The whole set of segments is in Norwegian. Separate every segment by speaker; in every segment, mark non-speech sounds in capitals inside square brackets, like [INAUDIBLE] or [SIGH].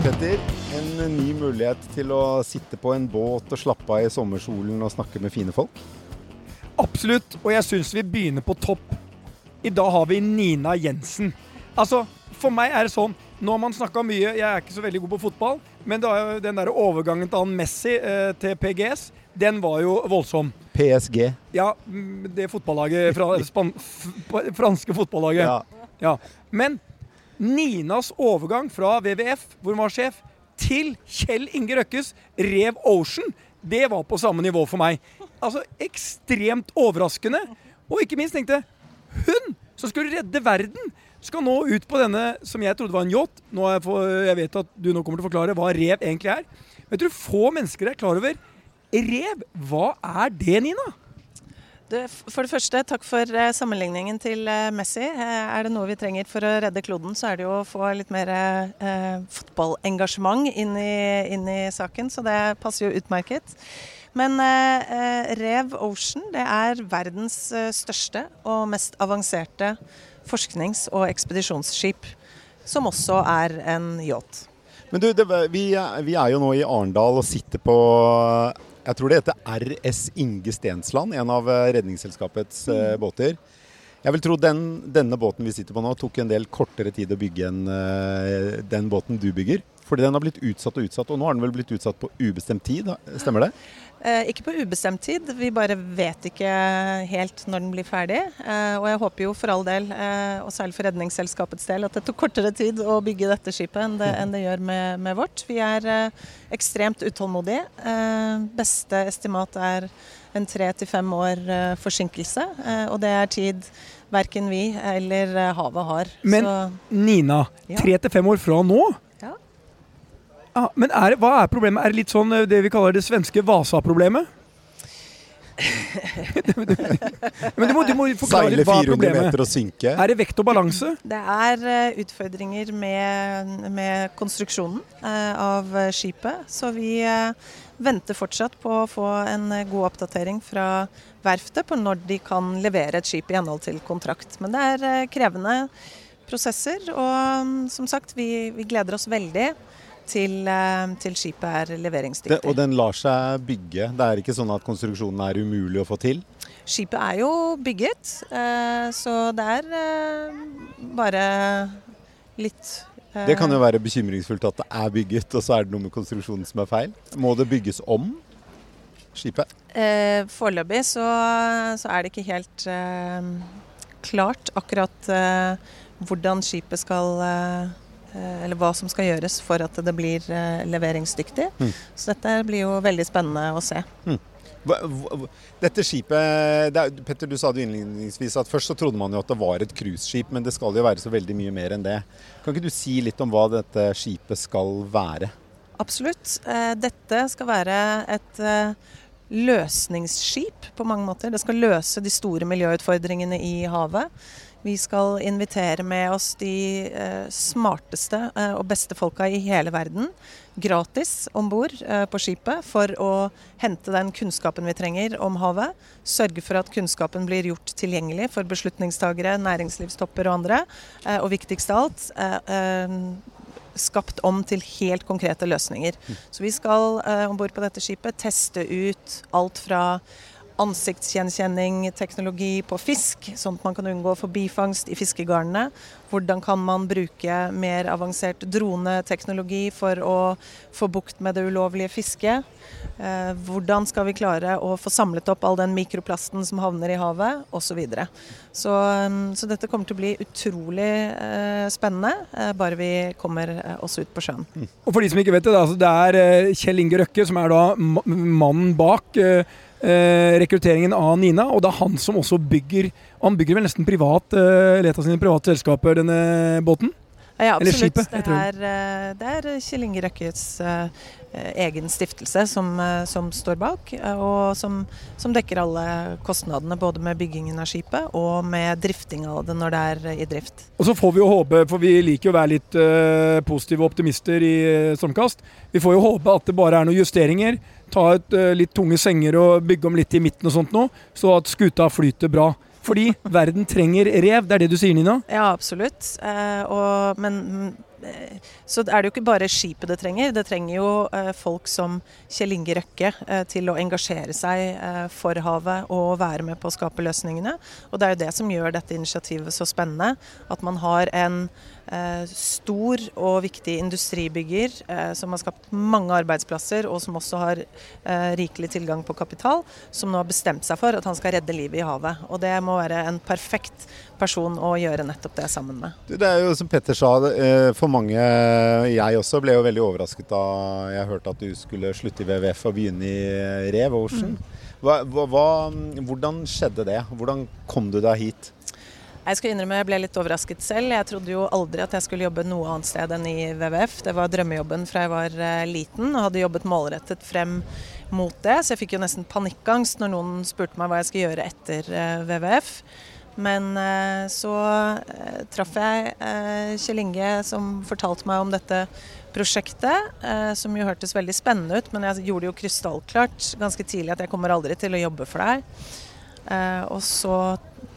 Speaker 1: Petter. En ny mulighet til å sitte på en båt og slappe av i sommersolen og snakke med fine folk.
Speaker 2: Absolutt, og jeg syns vi begynner på topp. I dag har vi Nina Jensen. Altså, for meg er det sånn Nå har man snakka mye, jeg er ikke så veldig god på fotball, men den der overgangen til han Messi eh, til PGS, den var jo voldsom.
Speaker 1: PSG.
Speaker 2: Ja, mm, det fotballaget fra span franske fotballaget.
Speaker 1: Ja.
Speaker 2: Ja. Men Ninas overgang fra WWF, hvor hun var sjef, til Kjell Inge Røkkes Rev Ocean, det var på samme nivå for meg. Altså ekstremt overraskende. Og ikke minst tenkte hun som skulle redde verden, skal nå ut på denne som jeg trodde var en yacht. Nå jeg, for, jeg vet at du nå kommer til å forklare hva rev egentlig er. Men jeg tror få mennesker er klar over rev. Hva er det, Nina?
Speaker 3: For det første, takk for eh, sammenligningen til eh, Messi. Eh, er det noe vi trenger for å redde kloden, så er det jo å få litt mer eh, fotballengasjement inn inn i saken, så det passer jo utmerket. Men eh, Rev Ocean det er verdens største og mest avanserte forsknings- og ekspedisjonsskip. Som også er en yacht.
Speaker 1: Men du, det, vi, vi er jo nå i Arendal og sitter på Jeg tror det heter RS Inge Stensland, en av eh, Redningsselskapets mm. båter. Jeg vil tro den, denne båten vi sitter på nå, tok en del kortere tid å bygge enn eh, den båten du bygger. Fordi den har blitt utsatt og utsatt, og nå har den vel blitt utsatt på ubestemt tid, stemmer det?
Speaker 3: Eh, ikke på ubestemt tid, vi bare vet ikke helt når den blir ferdig. Eh, og jeg håper jo for all del, eh, og særlig for Redningsselskapets del, at det tok kortere tid å bygge dette skipet enn det, enn det gjør med, med vårt. Vi er ekstremt utålmodige. Eh, beste estimat er en tre til fem år forsinkelse, eh, og det er tid verken vi eller havet har.
Speaker 2: Men
Speaker 3: Så
Speaker 2: Nina, tre til fem år fra nå?
Speaker 3: Ja.
Speaker 2: Ah, men er, hva er problemet? Er det litt sånn eh, det vi kaller det svenske Vasa-problemet? [LAUGHS] men du må, du må forklare litt hva er
Speaker 1: 400
Speaker 2: problemet.
Speaker 1: synke.
Speaker 2: Er det vekt og balanse?
Speaker 3: Det er eh, utfordringer med, med konstruksjonen eh, av skipet. Så vi venter fortsatt på å få en god oppdatering fra verftet på når de kan levere et skip i henhold til kontrakt. Men det er krevende prosesser, og mm, som sagt, vi, vi gleder oss veldig til, eh, til skipet er
Speaker 1: Det,
Speaker 3: leveringsdyktig.
Speaker 1: og den lar seg bygge. Det er ikke sånn at konstruksjonen er umulig å få til.
Speaker 3: Skipet er jo bygget, eh, så det er eh, bare litt
Speaker 1: Det kan jo være bekymringsfullt at det er bygget, og så er det noe med konstruksjonen som er feil. Må det bygges om, skipet?
Speaker 3: Eh, Foreløpig så, så er det ikke helt eh, klart akkurat eh, hvordan skipet skal eh, Eller hva som skal gjøres for at det blir eh, leveringsdyktig.
Speaker 1: Mm.
Speaker 3: Så dette blir jo veldig spennende å se.
Speaker 1: Hva- Dette skipet det er, Petter, du sa det innledningsvis at først så trodde man jo at det var et cruiseskip, men det skal jo være så veldig mye mer enn det. Kan ikke du si litt om hva dette skipet skal være?
Speaker 3: Absolutt. Eh, dette skal være et eh, løsningsskip på mange måter. Det skal løse de store miljøutfordringene i havet. Vi skal invitere med oss de eh, smarteste eh, og beste folka i hele verden gratis om bord eh, på skipet for å hente den kunnskapen vi trenger om havet. Sørge for at kunnskapen blir gjort tilgjengelig for beslutningstagere, næringslivstopper og andre. Og viktigst av alt skapt om til helt konkrete løsninger. Så vi skal eh, om bord på dette skipet teste ut alt fra ansiktsgjenkjenning, teknologi på fisk, sånn at man kan unngå forbifangst i fiskegarnene, Hvordan kan man bruke mer avansert droneteknologi for å få bukt med det ulovlige fisket? Eh, hvordan skal vi klare å få samlet opp all den mikroplasten som havner i havet, osv. Så, videre. så mm, Så dette kommer til å bli utrolig eh, spennende, eh, bare vi kommer eh, oss ut på sjøen.
Speaker 2: Mm. Og for de som ikke vet det, det er eh, Kjell Inge Røkke som er da mannen bak eh, rekrutteringen av Nina, og det er han som også bygger Han bygger vel nesten privat, eh, et av sine private selskaper, denne båten?
Speaker 3: Ja, absolutt. Skipet, det, er, det er Kjell Inge Røkkes Eh, egen stiftelse som, eh, som står bak, eh, og som, som, dekker alle kostnadene både med byggingen av skipet og med drifting av det når det er i drift.
Speaker 2: Og Så får vi jo håpe, for vi liker jo å være litt uh, positive optimister i Stormkast, vi får jo håpe at det bare er noen justeringer. Ta ut uh, litt tunge senger og bygge om litt i midten og sånt nå, så at skuta flyter bra. Fordi verden trenger rev, det er det du sier, Nina?
Speaker 3: Ja, absolutt. og, men så er det jo ikke bare skipet det trenger. Det trenger jo eh, folk som Kjell Inge Røkke eh, til å engasjere seg eh, for havet og være med på å skape løsningene. Og det er jo det som gjør dette initiativet så spennende. At man har en stor og viktig industribygger som har skapt mange arbeidsplasser, og som også har rikelig tilgang på kapital, som nå har bestemt seg for at han skal redde livet i havet. Og det må være en perfekt person å gjøre nettopp det sammen med.
Speaker 1: Det er jo som Petter sa, for mange Jeg også ble jo veldig overrasket da jeg hørte at du skulle slutte i WWF og begynne i Rev Ocean. Mm. Hva, hva, hvordan skjedde det? Hvordan kom du deg hit?
Speaker 3: Jeg skal innrømme jeg ble litt overrasket selv. Jeg trodde jo aldri at jeg skulle jobbe noe annet sted enn i WWF. Det var drømmejobben fra jeg var eh, liten og hadde jobbet målrettet frem mot det. Så jeg fikk jo nesten panikkangst når noen spurte meg hva jeg skulle gjøre etter eh, WWF. Men eh, så traff jeg Kjell Inge som fortalte meg om dette prosjektet, som jo hørtes veldig spennende ut. Men jeg gjorde det jo krystallklart ganske tidlig at jeg kommer aldri til å jobbe for deg. Og så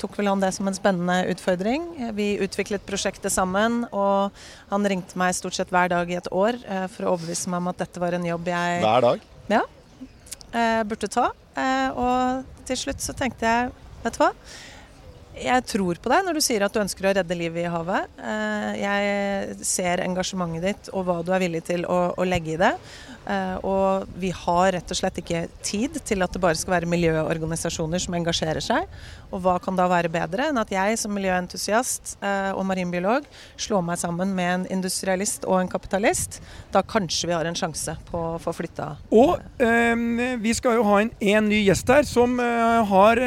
Speaker 3: tok vel han det som en spennende utfordring. Vi utviklet prosjektet sammen, og han ringte meg stort sett hver dag i et år eh, for å overbevise meg om at dette var en jobb jeg
Speaker 1: Hver dag?
Speaker 3: Ja. Eh, burde ta. Eh, og til slutt så tenkte jeg, vet du hva. Jeg tror på deg når du sier at du ønsker å redde livet i havet. Jeg ser engasjementet ditt og hva du er villig til å, å legge i det. Uh, og vi har rett og slett ikke tid til at det bare skal være miljøorganisasjoner som engasjerer seg. Og hva kan da være bedre enn at jeg som miljøentusiast uh, og marinbiolog slår meg sammen med en industrialist og en kapitalist? Da kanskje vi har en sjanse på å få flytta
Speaker 2: Og eh, vi skal jo ha en, en ny gjest her som har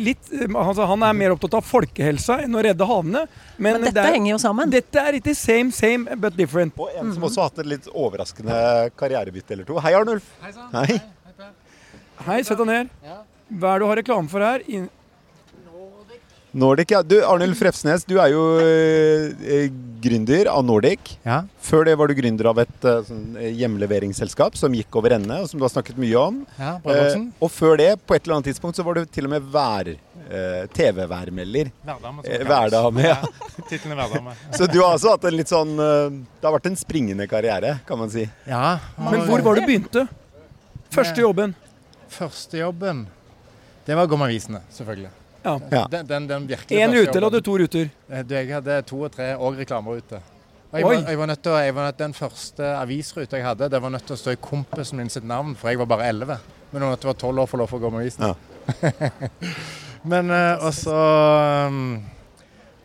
Speaker 2: litt altså Han er mer opptatt av folkehelsa enn å redde havene.
Speaker 3: Men, men dette
Speaker 2: er,
Speaker 3: henger jo sammen.
Speaker 2: Dette er ikke same, same, but different.
Speaker 1: Og en som også har hatt et litt overraskende karrierebytte eller to. Hei, Arnulf.
Speaker 4: Hei sann.
Speaker 1: Hei.
Speaker 4: Hei,
Speaker 2: Hei, sett deg ned. Hva er det du har reklame for her?
Speaker 1: Nordic, ja. Du, Arnulf Refsnes, du er jo eh, gründer av Nordic.
Speaker 4: Ja.
Speaker 1: Før det var du gründer av et eh, sånn, eh, hjemleveringsselskap som gikk over ende, og som du har snakket mye om.
Speaker 4: Ja, eh,
Speaker 1: og før det, på et eller annet tidspunkt, så var du til og med vær, eh, TV-værmelder.
Speaker 4: Værdame.
Speaker 1: Eh, værdame, ja.
Speaker 4: Tittelen er Værdame. [LAUGHS]
Speaker 1: så du har altså hatt en litt sånn Det har vært en springende karriere, kan man si.
Speaker 4: Ja.
Speaker 2: Men hvor var det du begynte? Første jobben?
Speaker 4: Første jobben Det var å gå med avisene, selvfølgelig.
Speaker 2: Ja.
Speaker 1: Ja.
Speaker 4: Den, den, den
Speaker 2: Én rute eller hadde du to ruter?
Speaker 4: Eh, du, jeg hadde to og tre og reklamerute. Og jeg, var, jeg, var nødt til, jeg var nødt, Den første avisruta jeg hadde, det var nødt til å stå i kompisen min sitt navn, for jeg var bare elleve. Men nå var tolv år for lov til å gå med avisen. Ja. [LAUGHS] Men uh, og så um,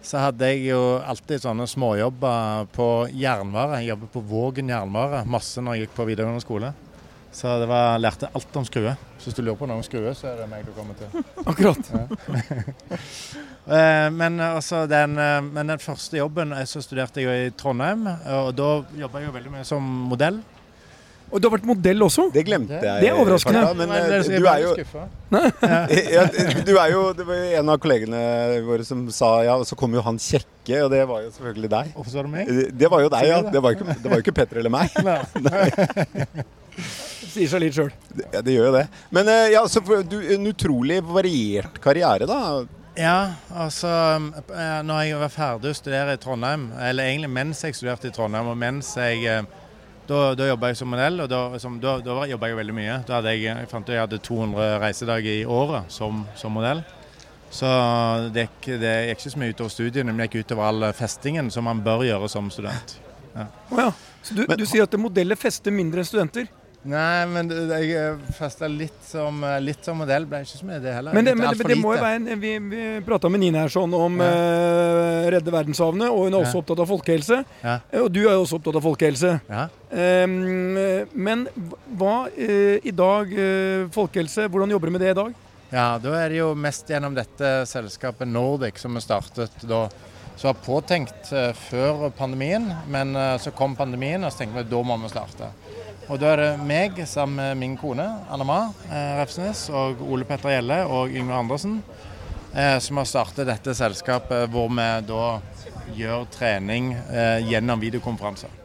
Speaker 4: så hadde jeg jo alltid sånne småjobber på jernvare. Jeg jobbet på Vågen jernvare masse når jeg gikk på videregående skole. Så det var, lærte alt om skruer. Så hvis du lurer på noe om skruer, så er det meg du kommer til. [LAUGHS]
Speaker 2: Akkurat. [LAUGHS]
Speaker 4: Men, altså, den, eh, men, den, første jobben eh, så studerte jeg jo i Trondheim, og da jobba jeg jo veldig mye som modell.
Speaker 2: Og du har vært modell også?
Speaker 1: Det glemte jeg.
Speaker 2: Det er overraskende.
Speaker 1: Farta, men eh, du er jo [LAUGHS] Du er jo Det var en av kollegene våre som sa ja, og så kom jo han kjekke, og det var jo selvfølgelig deg.
Speaker 4: Hvorfor sa du meg?
Speaker 1: Det var jo deg, ja. Det var jo ikke, det var jo ikke Petter eller meg.
Speaker 4: Nei.
Speaker 2: Sier seg litt sjøl.
Speaker 1: Ja, det gjør jo det. Men eh, ja, så du, en utrolig variert karriere, da.
Speaker 4: Ja, altså eh, Når jeg var ferdig å studere i Trondheim, eller egentlig mens jeg studerte i Trondheim, og mens jeg eh, Da, da jobba jeg som modell, og da, som, da, da jobba jeg veldig mye. Da hadde jeg, jeg fant ut jeg hadde 200 reisedager i året som, som modell. Så det gikk, det gikk ikke så mye utover studiene, men det gikk utover all festingen som man bør gjøre som student.
Speaker 2: Ja. Oh, ja. Så du, du sier at modeller fester mindre enn studenter?
Speaker 4: Nei, men jeg festa litt som, litt som modell. Ble ikke så mye det heller.
Speaker 2: Men det, men det, det må jo være en, Vi, vi prata med Nina her sånn om ja. uh, Redde verdenshavene, og hun er også ja. opptatt av folkehelse. Ja. Og du er jo også opptatt av folkehelse. Ja. Um, men hva uh, i dag, uh, folkehelse, hvordan jobber du med det i dag?
Speaker 4: Ja, Da er det jo mest gjennom dette selskapet Nordic som vi startet da. Som var påtenkt før pandemien, men så kom pandemien, og så tenkte vi at da må vi starte. Og da er det meg sammen med min kone Anna Ma eh, Refsnes og Ole Petter Gjelle og Yngve Andersen eh, som har startet dette selskapet hvor vi da gjør trening eh, gjennom videokonferanser.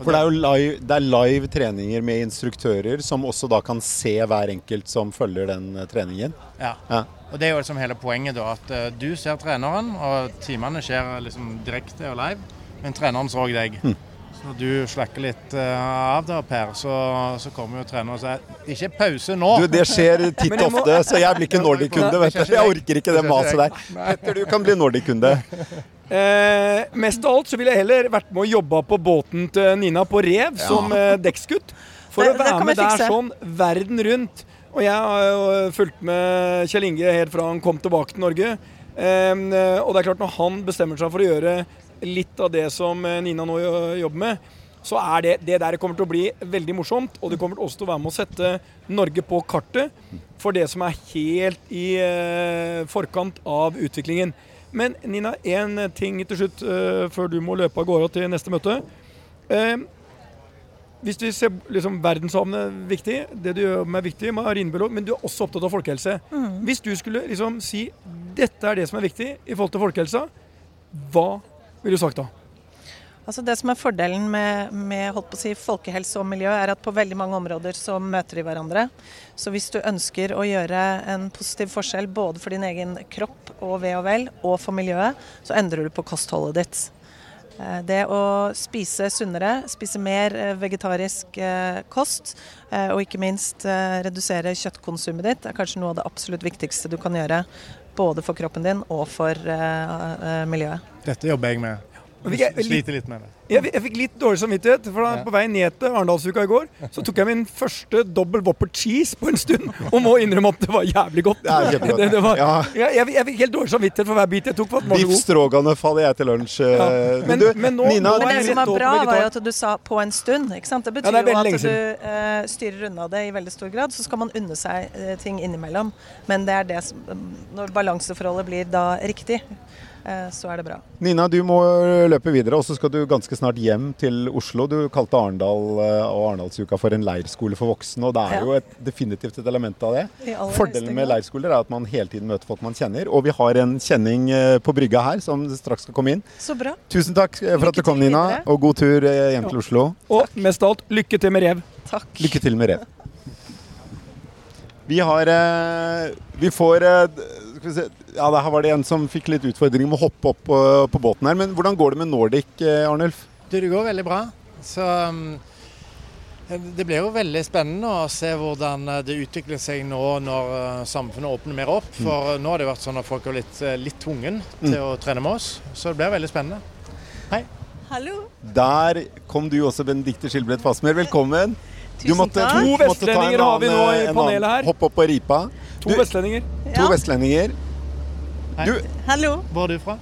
Speaker 1: For det er jo live, det er live, treninger med instruktører som også da kan se hver enkelt som følger den eh, treningen?
Speaker 4: Ja. ja. Og Det er jo liksom hele poenget, da, at uh, du ser treneren, og timene skjer liksom direkte og live, men treneren så deg. Mm. Når du slakker litt uh, av da, Per, så, så kommer jo treneren og sier ikke pause nå.
Speaker 1: Du, Det skjer [LAUGHS] titt og ofte, så jeg blir ikke Nordic-kunde. vet du. Jeg orker ikke det maset der. Petter, du kan bli Nordic-kunde. [LAUGHS]
Speaker 2: Eh, mest av alt så ville jeg heller vært med og jobba på båten til Nina på Rev ja. som eh, dekksgutt. For det, å være med der sånn verden rundt. Og jeg har jo fulgt med Kjell Inge helt fra han kom tilbake til Norge. Eh, og det er klart, når han bestemmer seg for å gjøre litt av det som eh, Nina nå jobber med, så er det, det der kommer til å bli veldig morsomt. Og det kommer også til å være med å sette Norge på kartet for det som er helt i eh, forkant av utviklingen. Men Nina, én ting til slutt eh, før du må løpe av gårde til neste møte. Hvis du ser liksom, verdenshavene viktig, det du gjør med er viktig, marinbiolog, men du er også opptatt av folkehelse. Mm. Hvis du skulle liksom si dette er det som er viktig i forhold til folkehelsa, hva ville du sagt da?
Speaker 3: Altså Det som er fordelen med, med si, folkehelse og miljø, er at på veldig mange områder så møter de hverandre. Så hvis du ønsker å gjøre en positiv forskjell både for din egen kropp og ve og vel, og for miljøet, så endrer du på kostholdet ditt. Eh, det å spise sunnere, spise mer eh, vegetarisk eh, kost, og ikke minst redusere kjøttkonsumet ditt, er kanskje noe av det absolutt viktigste du kan gjøre både for kroppen din og for miljøet.
Speaker 4: Dette jobber jeg med. Sliter litt med det.
Speaker 2: Jeg, jeg, fikk litt dårlig samvittighet. for da, På vei ned til Arendalsuka i går, så tok jeg min første dobbel Wopper cheese på en stund. Og må innrømme at det var jævlig godt.
Speaker 1: Det [LAUGHS] det, det var,
Speaker 2: ja. jeg, jeg, jeg, fikk helt dårlig samvittighet for hver bit jeg tok.
Speaker 1: Biff stroganoff hadde jeg til lunsj. Ja.
Speaker 3: Men, men, du, men, nå, Nina, men det som er bra, var jo at du sa 'på en stund'. ikke sant? Det betyr ja, det jo at du uh, styrer unna det i veldig stor grad. Så skal man unne seg uh, ting innimellom. Men det er det som, når balanseforholdet blir da riktig. Eh, så er det bra.
Speaker 1: Nina, du må løpe videre, og så skal du ganske snart hjem til Oslo. Du kalte Arendal eh, og Arendalsuka for en leirskole for voksne, og det er ja. jo et, definitivt et element av det. Fordelen med leirskoler er at man hele tiden møter folk man kjenner, og vi har en kjenning eh, på brygga her som straks skal komme inn.
Speaker 3: Så bra.
Speaker 1: Tusen takk for lykke at du kom, Nina, og god tur hjem til Oslo.
Speaker 2: Og mest av alt, lykke til med rev.
Speaker 3: Takk.
Speaker 1: Lykke til med rev. Vi har Vi får ja, her var det en som fikk litt utfordringer med å hoppe opp på, på, båten her. Men hvordan går det med Nordic, Arnulf? Arnulf?
Speaker 4: Det, går veldig bra. Så um, det blir jo veldig spennende å se hvordan eh, det utvikler seg nå når samfunnet åpner mer opp. Mm. For mm. nå har det vært sånn at folk er litt, litt tvungen til mm. å trene med oss. Så det blir veldig spennende. Hei.
Speaker 3: Hallo.
Speaker 1: Der kom du også, Benedicte Skilbredt Fasmer. Velkommen.
Speaker 3: Tusen
Speaker 1: måtte,
Speaker 3: takk.
Speaker 2: To vestlendinger har vi nå i panelet her.
Speaker 1: Hopp opp på ripa.
Speaker 2: To vestlendinger.
Speaker 1: To ja. vestlendinger.
Speaker 3: Du, Hallo.
Speaker 4: Hvor er du fra?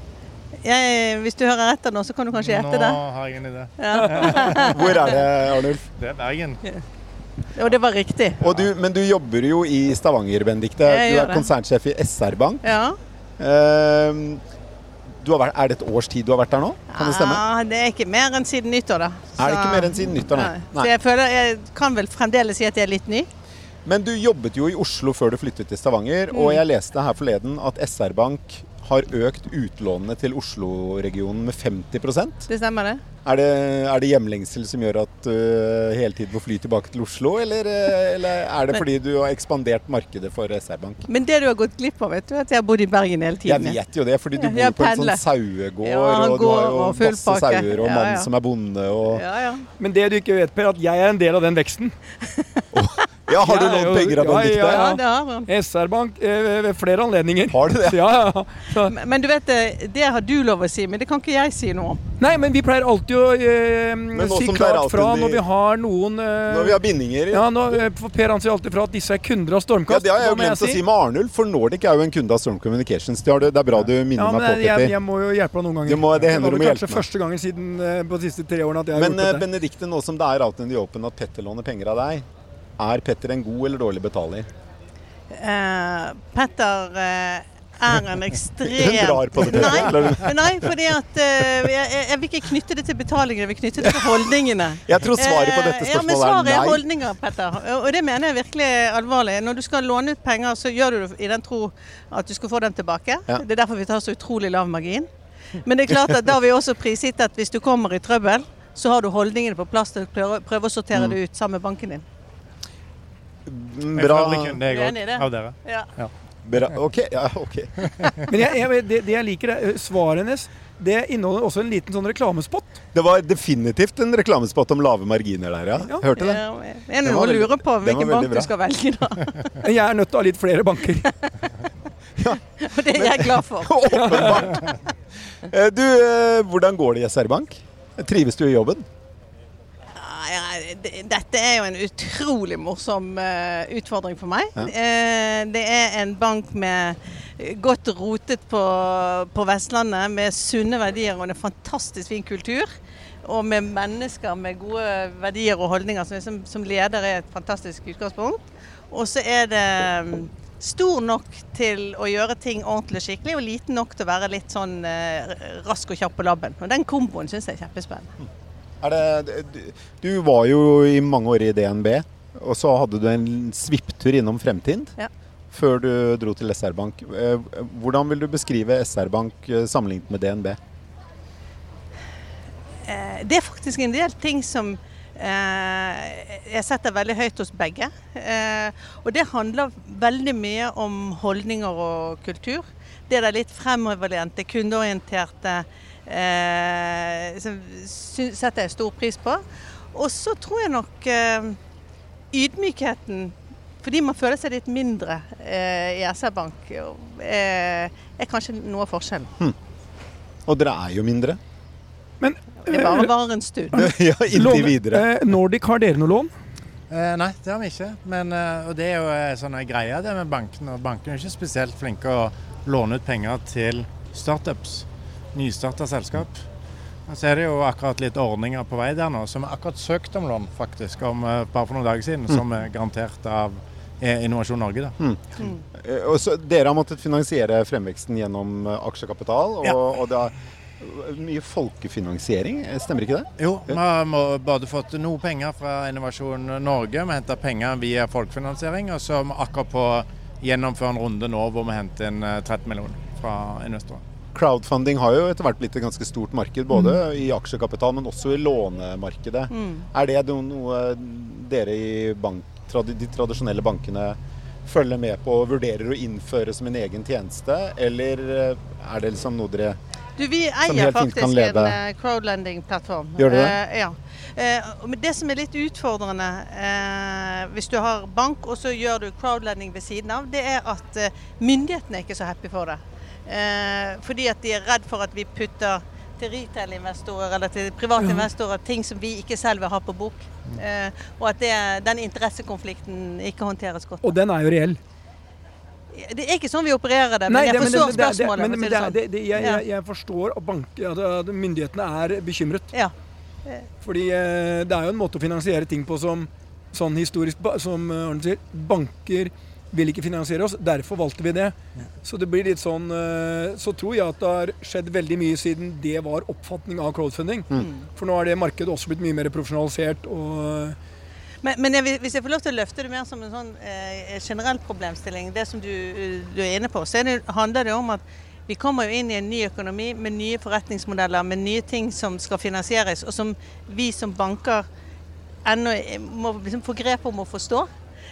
Speaker 3: Jeg, hvis du hører etter nå, så kan du kanskje gjette det.
Speaker 4: Nå har jeg en idé.
Speaker 1: Ja. [LAUGHS] Hvor er det, Arnulf?
Speaker 4: Det er Bergen.
Speaker 3: Og det var riktig.
Speaker 1: Du, men du jobber jo i Stavanger, Benedicte. Du er konsernsjef i SR Bank.
Speaker 3: Ja.
Speaker 1: Uh, vært, er det et års tid du har vært der nå? Kan det stemme?
Speaker 3: Ja, Det er ikke mer enn siden nyttår, da.
Speaker 1: Så, er det ikke mer enn siden nyttår, nei.
Speaker 3: nei. Så jeg, føler, jeg kan vel fremdeles si at jeg er litt ny.
Speaker 1: Men du jobbet jo i Oslo før du flyttet til Stavanger, mm. og jeg leste her forleden at SR Bank har økt utlånene til Oslo-regionen med 50
Speaker 3: Det stemmer det.
Speaker 1: Er det, er det hjemlengsel som gjør at du uh, hele tiden får fly tilbake til Oslo, eller, uh, eller er det men, fordi du har ekspandert markedet for SR-Bank?
Speaker 3: Men det du har gått glipp av, vet du, at jeg har bodd i Bergen hele tiden.
Speaker 1: Jeg vet jo det, fordi du ja, bor på en sånn sauegård, ja, og du har jo masse sauer og mann ja, som er bonde. Og...
Speaker 2: Men det du ikke vet, Per, at jeg er en del av den veksten. [LAUGHS]
Speaker 1: Ja, har du lånt penger av
Speaker 2: ja,
Speaker 1: Benedicte?
Speaker 2: ja,
Speaker 5: Ja, det har han.
Speaker 2: SR-Bank eh, ved- flere anledninger.
Speaker 1: Har du det?
Speaker 2: Ja, ja. Så,
Speaker 5: Men men du vet, det, det har du lov å si, men det kan ikke jeg si noe om.
Speaker 2: nei, men vi pleier alltid å eh, si
Speaker 1: som det
Speaker 2: klart fra når vi har noen eh,
Speaker 1: Når vi har bindinger
Speaker 2: Ja, nå, eh, Per han sier alltid fra at disse er kunder av Stormkast.
Speaker 1: Ja, Det har jeg
Speaker 2: jo
Speaker 1: jo
Speaker 2: jeg
Speaker 1: glemt å si med Arnulf, for Nordic er jo en kunde av Storm Communications. Det, har du, det er bra du minner
Speaker 2: Ja, men
Speaker 1: meg på,
Speaker 2: det. jeg, jeg må jo hjelpe deg noen ganger.
Speaker 1: Det må- det hender
Speaker 2: var
Speaker 1: du
Speaker 2: vel
Speaker 1: må
Speaker 2: kanskje
Speaker 1: hjelpe meg.
Speaker 2: første gangen siden eh, på de siste tre årene at jeg har
Speaker 1: Men gjort
Speaker 2: dette. Men
Speaker 1: Benedicte, nå som det er out in the open at Petter låner penger av deg, er Petter en god eller dårlig betaler?
Speaker 5: Uh, Petter uh er en ekstrem [LAUGHS]
Speaker 1: Hun drar på det,
Speaker 5: Nei, nei fordi at uh, jeg, jeg- vil ikke knytte det til betalingen, jeg vil knytte det til holdningene.
Speaker 1: Jeg tror svaret på dette
Speaker 5: Eh, ja, men svaret
Speaker 1: er nei.
Speaker 5: holdninger, Petter. Og det mener jeg virkelig alvorlig. Når du skal låne ut penger, så gjør du det i den tro at du skal få dem tilbake.
Speaker 1: Ja.
Speaker 5: Det er derfor vi tar så utrolig lav margin. Men det er klart at da har vi også prisgitt at hvis du kommer i trøbbel, så har du holdningene på plass til å prøve, prøve å sortere
Speaker 1: Mm.
Speaker 5: det ut sammen med banken din.
Speaker 4: Jeg
Speaker 1: Bra.
Speaker 4: jeg
Speaker 5: er enig i
Speaker 4: òg,
Speaker 5: det?
Speaker 4: av dere.
Speaker 5: Ja.
Speaker 1: bra. Ok. Ja, ok. [LAUGHS]
Speaker 2: Men jeg, jeg, det, det jeg liker, er eh, svaret hennes. Det inneholder også en liten sånn reklamespott.
Speaker 1: Det var definitivt en reklamespott om lave marginer der, ja.
Speaker 2: Ja.
Speaker 1: Hørte det?
Speaker 5: Ja, Er det
Speaker 1: Den
Speaker 5: noe å lure på hvilken bank
Speaker 1: bra.
Speaker 5: du skal velge, da? [LAUGHS]
Speaker 2: Jeg er nødt til å ha litt flere banker. [LAUGHS]
Speaker 5: Og det er jeg glad for.
Speaker 1: Åpenbart. Eh, Du, eh, hvordan går det i SR Bank? Trives du i jobben?
Speaker 5: Dette er jo en utrolig morsom eh, utfordring for meg.
Speaker 1: Ja.
Speaker 5: Eh, det er en bank med godt rotet på, på Vestlandet, med sunne verdier og en fantastisk fin kultur. Og med mennesker med gode verdier og holdninger, som, som, som leder er et fantastisk utgangspunkt. Og så er det mm, stor nok til å gjøre ting ordentlig og skikkelig, og liten nok til å være litt sånn eh, rask og kjapp på labben. Og den komboen syns jeg er kjempespennende.
Speaker 1: Er det, du- var jo i mange år i DNB, og så hadde du en svipptur innom Fremtind
Speaker 5: Ja.
Speaker 1: før du dro til SR Bank. Eh, Hvordan vil du beskrive SR Bank eh, sammenlignet med DNB?
Speaker 5: Eh, Det er faktisk en del ting som jeg setter veldig høyt hos begge. Og det handler veldig mye om holdninger og kultur. Det der litt fremoverlente, kundeorienterte eh, som setter jeg stor pris på. Og så tror jeg nok eh, ydmykheten fordi man føler seg litt mindre eh, i SR Bank, eh, er kanskje noe av forskjellen.
Speaker 1: Og dere er jo mindre.
Speaker 2: Men
Speaker 5: Det bare varer en stund. [LAUGHS]
Speaker 1: ja, inntil videre.
Speaker 2: eh, Nordic, har dere noe lån?
Speaker 4: Eh, nei, det har vi ikke. Men, eh, og det er jo eh, sånn greie det med bankene. Og bankene er ikke spesielt flinke å låne ut penger til startups. Nystarta selskap. Så er det jo akkurat litt ordninger på vei der nå, som vi akkurat søkt om lån, faktisk, om, eh, bare for noen dager siden, som er garantert av eh, Innovasjon Norge. da.
Speaker 1: Eh, Og så, dere har måttet finansiere fremveksten gjennom aksjekapital, og,
Speaker 4: Ja.
Speaker 1: og det er mye folkefinansiering, stemmer ikke det?
Speaker 4: Jo, vi har både fått noe penger fra Innovasjon Norge. Vi henter penger via folkefinansiering, og så er vi akkurat på å gjennomføre en runde nå hvor vi henter inn eh, 30 millioner fra investorer.
Speaker 1: Crowdfunding har jo etter hvert blitt et ganske stort marked, både i aksjekapital, men også i lånemarkedet. Er det noe, dere i bank, de tradisjonelle bankene følger med på og vurderer å innføre som en egen tjeneste, eller eh, er det liksom noe dere
Speaker 5: Du, vi eier faktisk en eh, crowdlending-plattform.
Speaker 1: Gjør dere
Speaker 5: Eh, ja. Eh, men det som er litt utfordrende eh, hvis du har bank og så gjør du crowdlending ved siden av, det er at eh, myndighetene er ikke så happy for det. Eh, fordi at de er redd for at vi putter til retail-investorer eller til private investorer ting som vi ikke selv vil ha på bok. Eh, og at det, den interessekonflikten ikke håndteres godt.
Speaker 2: Og den er jo reell.
Speaker 5: Det er ikke sånn vi opererer det,
Speaker 2: Nei, men jeg
Speaker 5: forstår spørsmålet.
Speaker 2: Men, jeg, forstår at, bank, at, myndighetene er bekymret.
Speaker 5: Ja.
Speaker 2: Fordi eh, det er jo en måte å finansiere ting på som sånn historisk Som Arne sier, banker vil ikke finansiere oss, derfor valgte vi det. Så det blir litt sånn eh, Så tror jeg at det har skjedd veldig mye siden det var oppfatning av crowdfunding. For nå er det markedet også blitt mye mer profesjonalisert og
Speaker 5: Men, men jeg, hvis jeg får lov til å løfte det mer som en sånn eh, generell problemstilling, det som du, eh, du er inne på, så det, handler det om at vi kommer jo inn i en ny økonomi med nye forretningsmodeller, med nye ting som skal finansieres, og som vi som banker ennå eh, må liksom få grep om å forstå.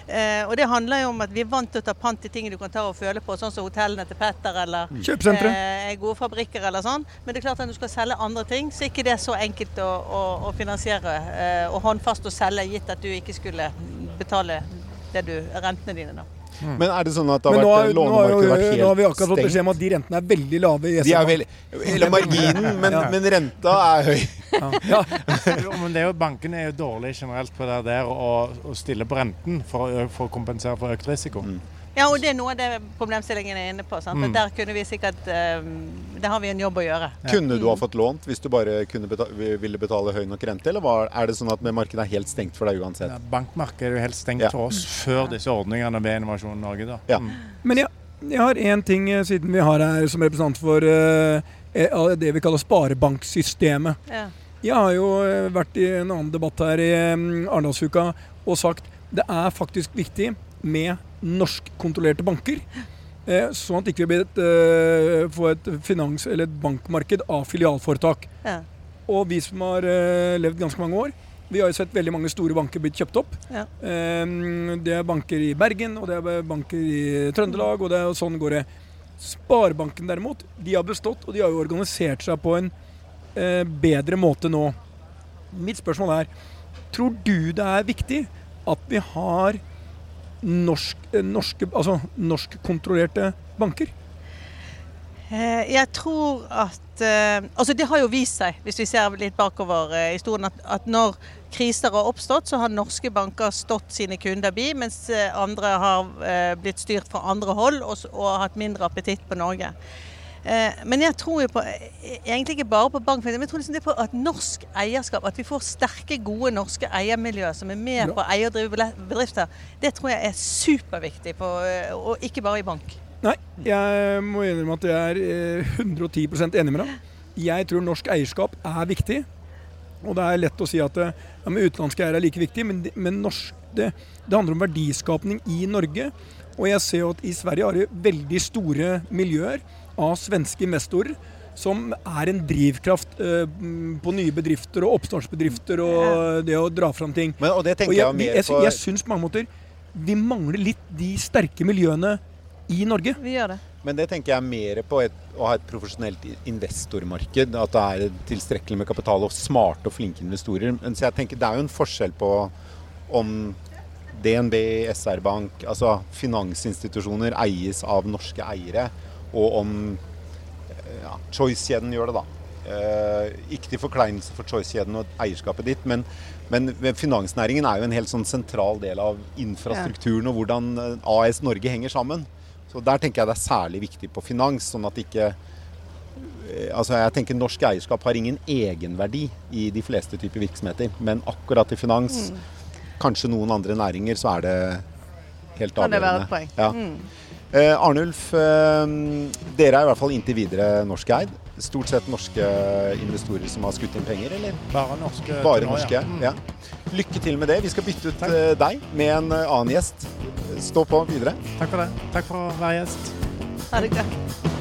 Speaker 5: Eh, og det handler jo om at vi er vant til å ta pant i ting du kan ta og føle på, sånn som hotellene til Petter eller
Speaker 2: Kjøpesentre.
Speaker 5: eh, gode fabrikker eller sånn. Men det er klart at når du skal selge andre ting, så er ikke det så enkelt å, å, å finansiere eh, og håndfast å selge, gitt at du ikke skulle betale det du, rentene dine, da.
Speaker 1: Mm. Men er det sånn at det har
Speaker 2: nå,
Speaker 1: vært, lånemarkedet vært helt
Speaker 2: nå har vi akkurat fått
Speaker 1: stengt?
Speaker 2: beskjed om at de rentene er veldig lave i
Speaker 1: De er
Speaker 2: SR-Bank.
Speaker 1: eller marginen, men,
Speaker 2: Ja.
Speaker 1: men renta er høy.
Speaker 2: Ja.
Speaker 4: Jo, men det er jo, bankene er jo dårlige generelt på det der å, å stille på renten for, å for å kompensere for økt risiko.
Speaker 5: Ja, og det er noe av det problemstillingen er inne på. Sant?
Speaker 4: Mm.
Speaker 5: Der kunne vi sikkert eh, Der har vi en jobb å gjøre.
Speaker 1: Kunne du ha fått lånt hvis du bare kunne beta ville betale høy nok rente, eller var, er det sånn at markedet er helt stengt for deg uansett?
Speaker 4: Ja, Bankmarkedet er jo helt stengt
Speaker 1: Ja.
Speaker 4: for oss før disse ordningene ved Innovasjon Norge. da.
Speaker 1: Ja.
Speaker 4: Mm.
Speaker 2: Men jeg, jeg har én ting, eh, siden vi har her som representant for eh, det vi kaller sparebanksystemet. Jeg har jo eh, vært i en annen debatt her i mm, Arendalsuka og sagt det er faktisk viktig med norskkontrollerte banker. Eh, sånn at ikke vi ikke uh, eh, får et finans- eller et bankmarked av filialforetak.
Speaker 5: Ja.
Speaker 2: Og vi som har uh, levd ganske mange år, vi har jo sett veldig mange store banker blitt kjøpt opp.
Speaker 5: Ja.
Speaker 2: Um, det er banker i Bergen, og det er banker i Trøndelag, og, det og sånn går det. Sparebanken derimot, de har bestått, og de har jo organisert seg på en bedre måte nå. Mitt spørsmål er, tror du det er viktig at vi har norsk, eh, norske, altså norskkontrollerte banker?
Speaker 5: Eh, Jeg tror at eh, Altså, det har jo vist seg, hvis vi ser litt bakover eh, i historien, at, at når kriser har oppstått, så har norske banker stått sine kunder bi, mens eh, andre har eh, blitt styrt fra andre hold og, og hatt mindre appetitt på Norge. Eh, Men jeg tror jo på eh, egentlig ikke bare på bank, men jeg tror liksom det på at norsk eierskap, at vi får sterke, gode norske eiermiljøer som er med på å eie og drive bedrifter, det tror jeg er superviktig, på, eh, og ikke bare i bank.
Speaker 2: Nei, jeg må innrømme at jeg er eh, 110% enig med deg. Jeg tror norsk eierskap er viktig. Og det er lett å si at ja, utenlandske eiere er like viktig, men, men norsk, det, det handler om verdiskapning i Norge. Og jeg ser jo at i Sverige har de veldig store miljøer av svenske investorer som er en drivkraft uh, på nye bedrifter og oppstartsbedrifter og det å dra fram ting.
Speaker 1: Men, og det
Speaker 2: Og
Speaker 1: tenker
Speaker 2: jeg,
Speaker 1: jeg,
Speaker 2: vi-
Speaker 1: mer
Speaker 2: jeg,
Speaker 1: på
Speaker 2: jeg syns på mange måter vi mangler litt de sterke miljøene i Norge.
Speaker 5: Vi gjør det.
Speaker 1: Men det tenker jeg mer på et, å ha et profesjonelt investormarked. At det er tilstrekkelig med kapital og smarte og flinke investorer. Men så jeg tenker Det er jo en forskjell på om DNB, SR-Bank, altså finansinstitusjoner eies av norske eiere, og om ja, Choice-kjeden gjør det, da. Eh, ikke til forkleinelse for Choice-kjeden og eierskapet ditt, men, men finansnæringen er jo en helt sånn sentral del av infrastrukturen og hvordan eh, AS Norge henger sammen. Så Der tenker jeg det er særlig viktig på finans, sånn at ikke eh, Altså jeg tenker Norsk eierskap har ingen egenverdi i de fleste typer virksomheter, men akkurat i finans, kanskje noen andre næringer, så er det helt
Speaker 5: Kan det være et poeng?
Speaker 1: Ja.
Speaker 5: Mm.
Speaker 1: Eh, Arnulf, eh, dere er i hvert fall inntil videre norskeid. Stort sett norske investorer som har skutt inn penger, eller?
Speaker 4: Bare norske.
Speaker 1: Bare
Speaker 4: nå,
Speaker 1: norske.
Speaker 4: Mm.
Speaker 1: Ja. Lykke til med det. Vi skal bytte ut
Speaker 4: Takk.
Speaker 1: eh, deg med en eh, annen gjest. Stå på videre.
Speaker 4: Takk for det. Takk for å være gjest.
Speaker 5: Ha det godt.